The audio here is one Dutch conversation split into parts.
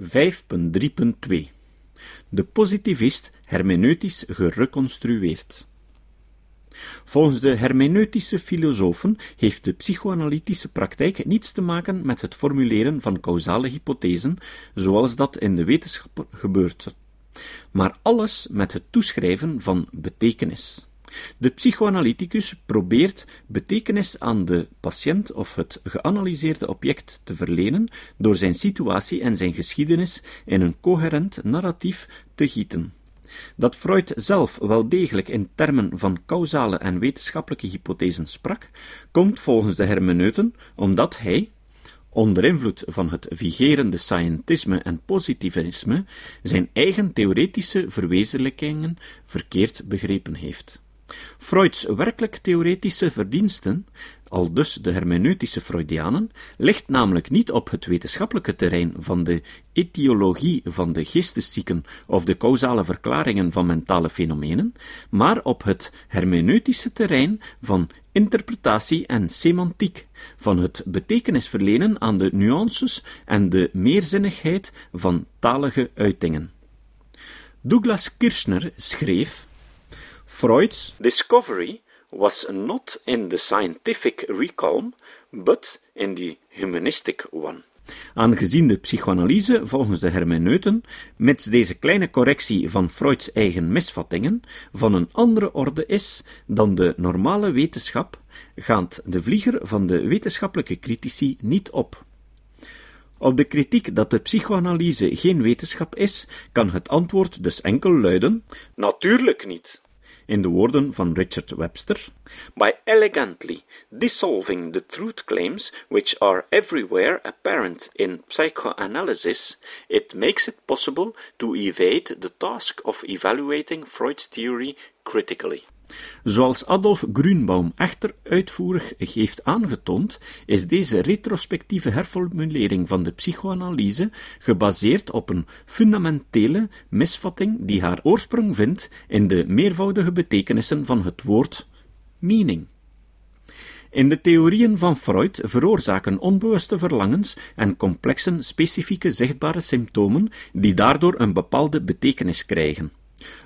5.3.2 De positivist hermeneutisch gereconstrueerd. Volgens de hermeneutische filosofen heeft de psychoanalytische praktijk niets te maken met het formuleren van causale hypothesen, zoals dat in de wetenschap gebeurt, maar alles met het toeschrijven van betekenis. De psychoanalyticus probeert betekenis aan de patiënt of het geanalyseerde object te verlenen door zijn situatie en zijn geschiedenis in een coherent narratief te gieten. Dat Freud zelf wel degelijk in termen van causale en wetenschappelijke hypothesen sprak, komt volgens de hermeneuten omdat hij, onder invloed van het vigerende scientisme en positivisme, zijn eigen theoretische verwezenlijkingen verkeerd begrepen heeft. Freuds werkelijk theoretische verdiensten, aldus de hermeneutische Freudianen, ligt namelijk niet op het wetenschappelijke terrein van de etiologie van de geesteszieken of de causale verklaringen van mentale fenomenen, maar op het hermeneutische terrein van interpretatie en semantiek, van het betekenis verlenen aan de nuances en de meerzinnigheid van talige uitingen. Douglas Kirchner schreef Freud's discovery was not in the scientific realm, but in the humanistic one. Aangezien de psychoanalyse volgens de hermeneuten, mits deze kleine correctie van Freuds eigen misvattingen, van een andere orde is dan de normale wetenschap, gaat de vlieger van de wetenschappelijke critici niet op. Op de kritiek dat de psychoanalyse geen wetenschap is, kan het antwoord dus enkel luiden: Natuurlijk niet in de woorden van Richard Webster, by elegantly dissolving the truth claims which are everywhere apparent in psychoanalysis, it makes it possible to evade the task of evaluating Freud's theory critically. Zoals Adolf Grünbaum echter uitvoerig heeft aangetoond, is deze retrospectieve herformulering van de psychoanalyse gebaseerd op een fundamentele misvatting die haar oorsprong vindt in de meervoudige betekenissen van het woord meaning. In de theorieën van Freud veroorzaken onbewuste verlangens en complexen specifieke zichtbare symptomen die daardoor een bepaalde betekenis krijgen.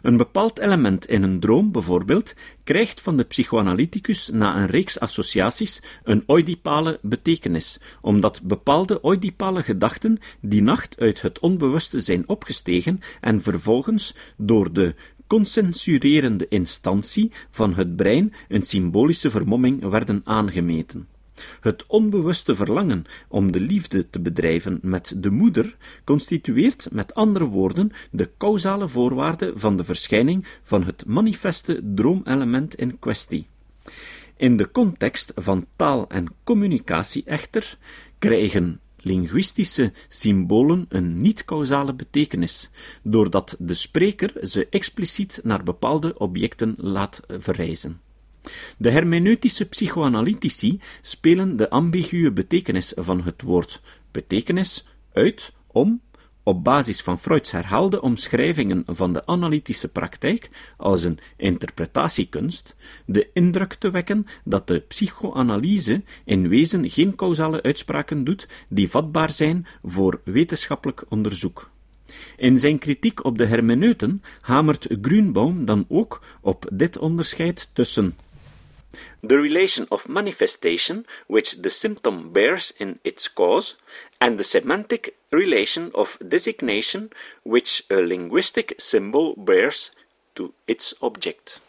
Een bepaald element in een droom, bijvoorbeeld, krijgt van de psychoanalyticus na een reeks associaties een oedipale betekenis, omdat bepaalde oedipale gedachten die nacht uit het onbewuste zijn opgestegen en vervolgens door de consensurerende instantie van het brein een symbolische vermomming werden aangemeten. Het onbewuste verlangen om de liefde te bedrijven met de moeder constitueert met andere woorden de causale voorwaarde van de verschijning van het manifeste droomelement in kwestie. In de context van taal en communicatie echter krijgen linguïstische symbolen een niet-causale betekenis, doordat de spreker ze expliciet naar bepaalde objecten laat verrijzen. De hermeneutische psychoanalytici spelen de ambiguë betekenis van het woord betekenis uit om, op basis van Freuds herhaalde omschrijvingen van de analytische praktijk als een interpretatiekunst, de indruk te wekken dat de psychoanalyse in wezen geen causale uitspraken doet die vatbaar zijn voor wetenschappelijk onderzoek. In zijn kritiek op de hermeneuten hamert Grünbaum dan ook op dit onderscheid tussen the relation of manifestation which the symptom bears in its cause, and the semantic relation of designation which a linguistic symbol bears to its object.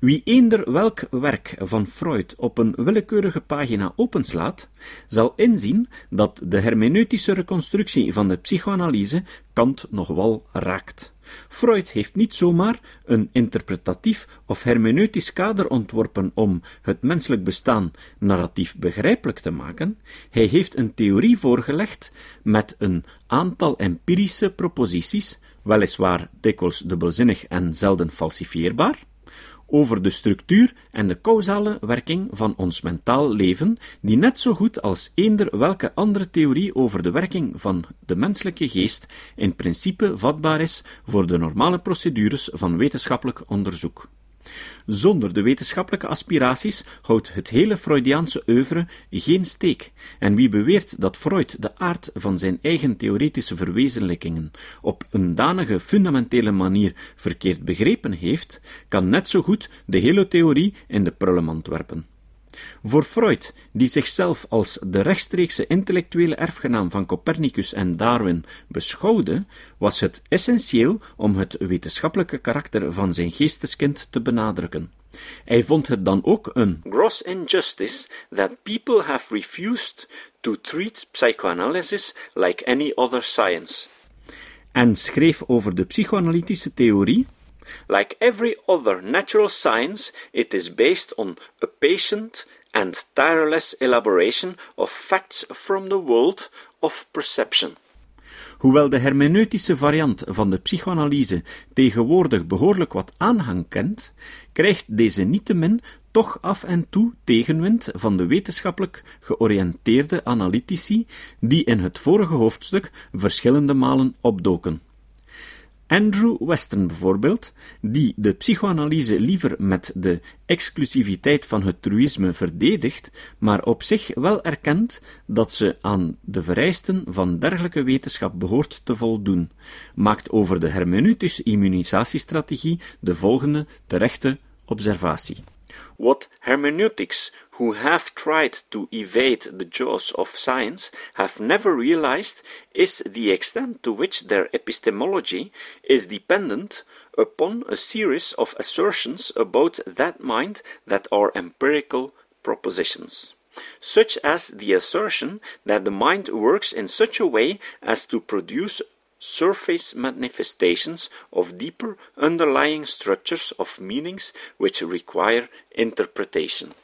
Wie eender welk werk van Freud op een willekeurige pagina openslaat, zal inzien dat de hermeneutische reconstructie van de psychoanalyse Kant nog wel raakt. Freud heeft niet zomaar een interpretatief of hermeneutisch kader ontworpen om het menselijk bestaan narratief begrijpelijk te maken, hij heeft een theorie voorgelegd met een aantal empirische proposities, weliswaar dikwijls dubbelzinnig en zelden falsifieerbaar, over de structuur en de causale werking van ons mentaal leven, die net zo goed als eender welke andere theorie over de werking van de menselijke geest in principe vatbaar is voor de normale procedures van wetenschappelijk onderzoek. Zonder de wetenschappelijke aspiraties houdt het hele Freudiaanse oeuvre geen steek, en wie beweert dat Freud de aard van zijn eigen theoretische verwezenlijkingen op een danige fundamentele manier verkeerd begrepen heeft, kan net zo goed de hele theorie in de prullenmand werpen. Voor Freud, die zichzelf als de rechtstreekse intellectuele erfgenaam van Copernicus en Darwin beschouwde, was het essentieel om het wetenschappelijke karakter van zijn geesteskind te benadrukken. Hij vond het dan ook een gross injustice that people have refused to treat psychoanalysis like any other science. En schreef over de psychoanalytische theorie Like every other natural science, it is based on a patient and tireless elaboration of facts from the world of perception. Hoewel de hermeneutische variant van de psychoanalyse tegenwoordig behoorlijk wat aanhang kent, krijgt deze niettemin toch af en toe tegenwind van de wetenschappelijk georiënteerde analytici die in het vorige hoofdstuk verschillende malen opdoken. Andrew Weston bijvoorbeeld, die de psychoanalyse liever met de exclusiviteit van het truïsme verdedigt, maar op zich wel erkent dat ze aan de vereisten van dergelijke wetenschap behoort te voldoen, maakt over de hermeneutische immunisatiestrategie de volgende terechte observatie. What hermeneutics who have tried to evade the jaws of science have never realized is the extent to which their epistemology is dependent upon a series of assertions about that mind that are empirical propositions such as the assertion that the mind works in such a way as to produce surface manifestations of deeper underlying structures of meanings which require interpretation.